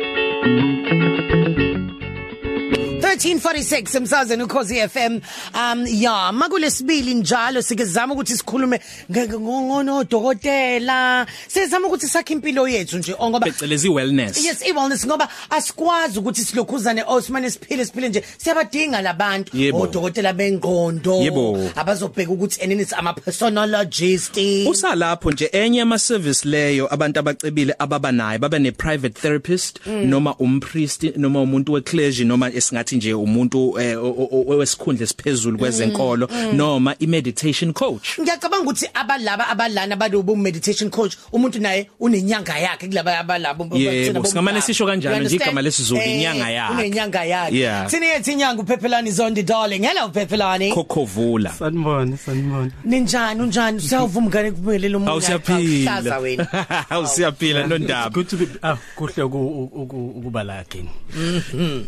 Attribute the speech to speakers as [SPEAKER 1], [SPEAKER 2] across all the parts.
[SPEAKER 1] thank you. 1346 emsazweni ukhosi FM um ya makulesibili njalo sikezama ukuthi sikhulume ngono dokotela sizama ukuthi sakhe impilo yethu nje ngoba
[SPEAKER 2] becelezi wellness.
[SPEAKER 1] Yes i wellness ngoba asikwazi ukuthi silokhuzane Osman siphile siphile nje. Siyabadinga labantu odokotela bengqondo. Abazobheka ukuthi enini is ama personologist
[SPEAKER 2] usalapho nje enye ama service leyo abantu abacebile ababa naye baba ne private therapist noma umpriest noma umuntu weclergy noma esingathi nje umuntu eh, o- o- o- wesikhundla esiphezulu kwezenkolo noma i meditation coach.
[SPEAKER 1] Ngiyacabanga ukuthi abalaba abalana abalobu meditation coach umuntu naye unenyanga yakhe kulaba abalabo
[SPEAKER 2] Yebo, singamane sisho kanjalo
[SPEAKER 1] You
[SPEAKER 2] nje
[SPEAKER 1] understand?
[SPEAKER 2] igama lesizulu,
[SPEAKER 1] Eh,
[SPEAKER 2] inyanga yakhe.
[SPEAKER 1] unenyanga yakhe.
[SPEAKER 2] Yeah.
[SPEAKER 1] thina yethi inyanga uphephelani zondi darling? Hello phephelani.
[SPEAKER 2] Kokhovula
[SPEAKER 3] sanibona sanibona
[SPEAKER 1] ninjani unjani? Siyavuma ngane kubelela umuntu
[SPEAKER 2] awusiyaphila
[SPEAKER 1] wena
[SPEAKER 2] awusiyaphila nondaba
[SPEAKER 3] good to be ah kuhle uku- uku- ukuba la again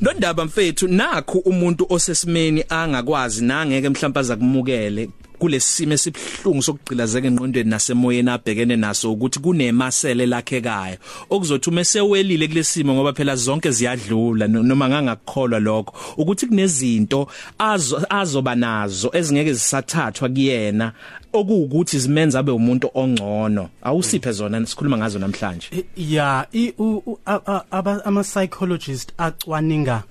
[SPEAKER 2] Nondaba mfethu nakho umuntu osesimeni angakwazi nangeke mhlawumbe azakumukele kulesimo esibhlungu sokugcilazeka engqondweni nasemoyeni abhekene naso ukuthi kunemasele lakhekayo okuzothi uma sewelile kulesimo ngoba phela zonke ziyadlula no- noma ngangakukholwa lokho ukuthi kunezinto azo azoba nazo ezingeke zisathathwa kuyena okuwukuthi zimenza abe umuntu ongcono. Awusiphe zona sikhuluma ngazo namhlanje.
[SPEAKER 3] Eh, ya i u- u- a- a- aba- ama psychologist acwaninga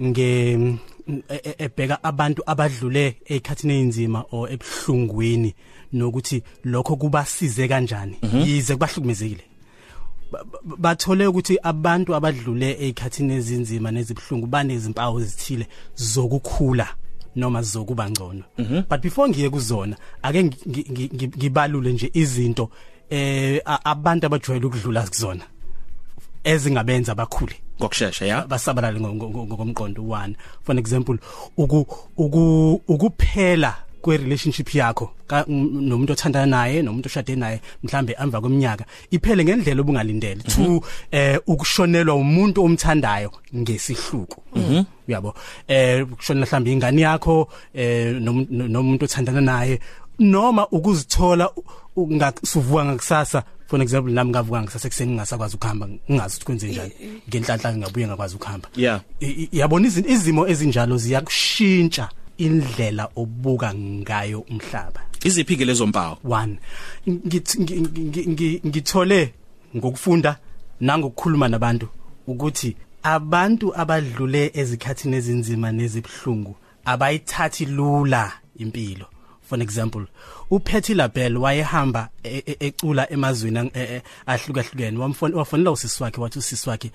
[SPEAKER 3] nge e- e- ebheka abantu abadlule ekhathini einzima o ebhlungwini nokuthi lokho kubasize kanjani yize kubahlukumezekile. Ba- ba- bathole ukuthi abantu abadlule ekhathini ezinzima nezibhlungu banezimpawu ezithile zokukhula noma zokuba ngcono. But before ngiye kuzona ake ngi- ngi- ngi- ngibalule nje izinto eh abantu abajwayele ukudlula kuzona. Ezingabenza bakhule
[SPEAKER 2] ngokusheshsha ya?
[SPEAKER 3] Basabalale ngo- ngo- ngo- ngokomqondo one. For example uku uku ukuphela kwe relationship yakho nomuntu othandana naye nomuntu oshade naye mhlambe amva kweminyaka iphele ngendlela obungalindele. Two eh ukushonelwa umuntu omthandayo ngesihluku. Uyabo? Eh ukushonela mhlambe ingane yakho eh nom- nomuntu othandana naye noma ukuzithola ungasuvuka ngakusasa for example nami ngavuka ngisase kuseni ngingasakwazi ukuhamba ngingazi ukuthi kwenze njani ngenhlanhla ngabuye ngakwazi ukuhamba. Yabona izi- izimo ezinjalo ziyakushintsha indlela obuka ngayo umhlaba.
[SPEAKER 2] Iziphi ke lezo mpawu?
[SPEAKER 3] One ngithi- ngi- ngi- ngi- ngithole ngokufunda nangokukhuluma nabantu ukuthi abantu abadlule ezikhathini ezinzima nezibhlungu abayithathi lula impilo. For an example uPatty LaBelle wayehamba e- e- ecula emazweni ang- e- e- ahlukahlukene. Wamfon- wafonela usisi wakhe wathi usisi wakhe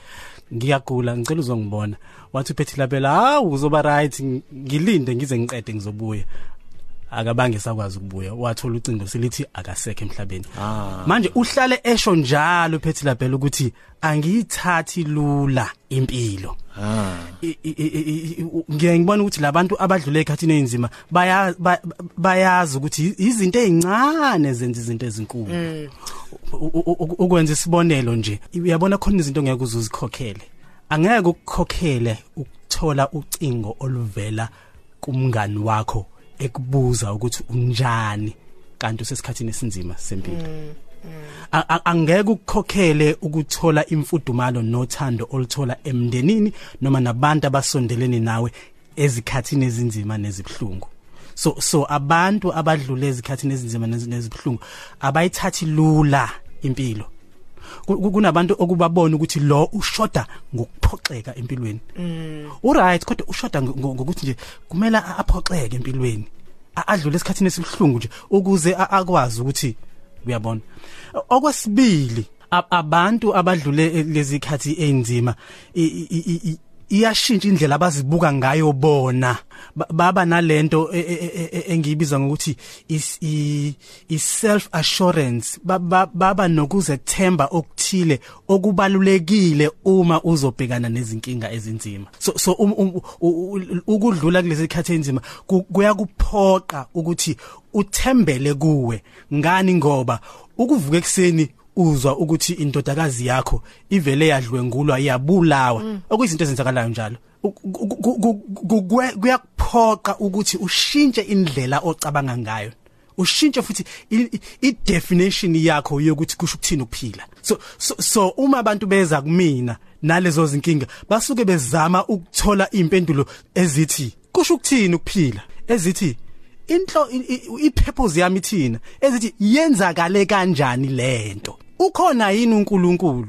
[SPEAKER 3] ngiyagula ngicela uzongibona. Wathi uPatty LaBelle ah uzoba right ngilinde ngize ngiqede ngizobuya. Akabange sakwazi ukubuya wathola ucingo selithi akasekho emhlabeni. Manje uhlale esho njalo uPatty LaBelle ukuthi angiyithathi lula impilo. I- i- i- i- i- ngiye ngibona ukuthi labantu abadlule ekhathini einzima baya ba- bayazi ukuthi izinto ezincane zenza izinto ezinkulu. U- u- u- ukwenza isibonelo nje uyabona khona izinto ngeke uzuzikhokhele angeke ukukhokhele ukuthola ucingo oluvela kumngani wakho ekubuza ukuthi unjani kanti usesikhathini esinzima sempilo. A- a- angeke ukukhokhele ukuthola imfudumalo nothando oluthola emndenini noma nabantu abasondelene nawe ezikhathini ezinzima nezibhlungu so so abantu abadlule ezikhathini ezinzima nezi- nezibhlungu abayithathi lula impilo. Kunabantu okubabona ukuthi lo ushoda ngokuphoxeka empilweni. U right kodwa ushoda ngo- ngo- ngokuthi nje kumele a- aphoxeke empilweni. A- adlule esikhathini esibhlungu nje ukuze a- akwazi ukuthi uyabona. Okwesibili a- abantu abadlule e- lezi khathi einzima i- i- i- i- iyashintsha indlela abazibuka ngayo bona. Ba- baba nalento e- e- e- e- engiyibiza ngokuthi is i i self assurance Ba- ba- baba nokuzethemba okuthile okubalulekile uma uzobhekana nezinkinga ezinzima. So so um- um- u- u- ukudlula kulezi khathi enzima ku- kuyakuphoqa ukuthi uthembele kuwe. Ngani? Ngoba ukuvuka ekseni uzwa ukuthi indodakazi yakho ivele yadlwengulwa yabulawa okuyizinto ezenzakalayo njalo. U- ku- ku- ku- ku- kwe- kuyakuphoqa ukuthi ushintshe indlela ocabanga ngayo. Ushintshe futhi i- i i definition yakho yokuthi kusho ukuthini ukuphila. So so, so uma abantu beza kumina nalezo zinkinga basuke bezama ukuthola impendulo ezithi kusho ukuthini ukuphila? Ezithi inhlo i- i- ipurpose yami thina. Ezithi yenzakale kanjani lento? Ukhona yini uNkulunkulu?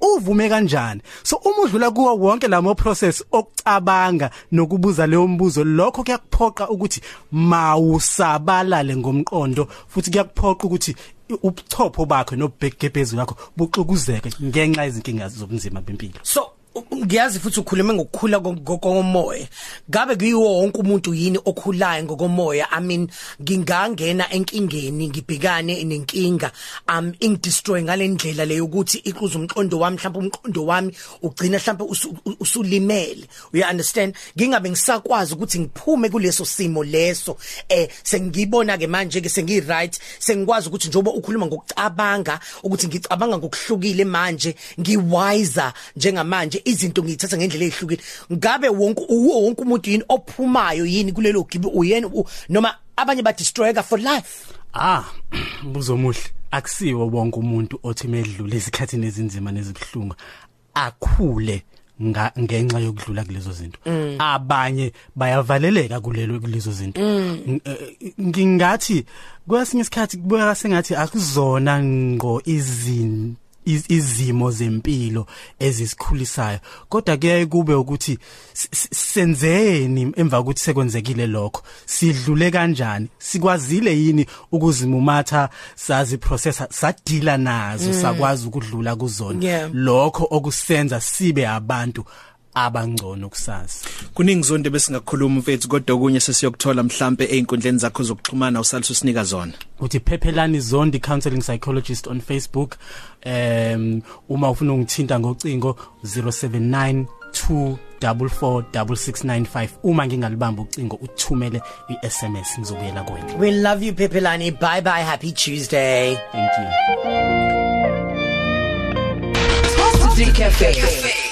[SPEAKER 3] Uvume kanjani? So uma udlula kuwo wonke lamo process okucabanga nokubuza leyo mbuzo lokho kuyakuphoqa ukuthi mawusabalale ngomqondo futhi kuyakuphoqa ukuthi i- ubuchopho bakho nobhegebhezi lakho buxukuzeke ngenxa yezinkinga zobunzima bempilo.
[SPEAKER 1] So u- ngiyazi futhi ukhulume ngokukhula ko- ko- komoya ngabe kuyiwo wonke umuntu yini okhulayo ngokomoya? I mean ngingangena enkingeni ngibhekane nenkinga. Um ingidestroy ngalendlela leyo ukuthi iquza umqondo wami mhlawumbe umqondo wami ugcina mhlawumbe usulimele. You understand? Ngingabe ngisakwazi ukuthi ngiphume kuleso simo leso. Eh sengibona ke manje ke sengi right sengikwazi ukuthi njoba ukhuluma ngokucabanga ukuthi ngicabanga ngokuhlukile manje ngiwiser njengamanje. Izinto ngiyithatha ngendlela ezihlukile ngabe wonke wonke umuntu yini ophumayo yini kulelo gibi uyena noma abanye ba destroyeka for life
[SPEAKER 3] Ah, buzo muhle. Akusiwo bonke umuntu othi medlule isikhathini ezinzima nezibhlungu akhule nga ngenxa yokudlula kulezo zinto. Abanye bayavaleleka kulelo kulezo zinto. Ng- eh, Ngingathi kwesinye isikhathi kubeka sengathi akuzona ngo izin iz- izimo zempilo ezisikhulisayo kodwa kuyaye kube ukuthi senzeni emva kokuthi sekwenzekile lokho? Sidlule kanjani? Sikwazile yini ukuzimumatha sazi processor sadila nazo sakwazi ukudlula kuzona? Lokho okusenza sibe abantu abangcono kusasa.
[SPEAKER 2] Kuningi zonke besingakhuluma mfethu kodwa okunye sesiyokuthola mhlambe einkundleni zakho zokuxhumana usalisa usinika zona.
[SPEAKER 3] Uthi phephelani zondi counseling psychologist on Facebook. Um uma ufuna ungithinta ngocingo 079 2446695 uma ngingalibamba ucingo uthumele iSMS ngizobuyela kuwena
[SPEAKER 1] we love you pepelani bye bye happy tuesday.
[SPEAKER 3] Thank you.
[SPEAKER 4] Positive Cafe.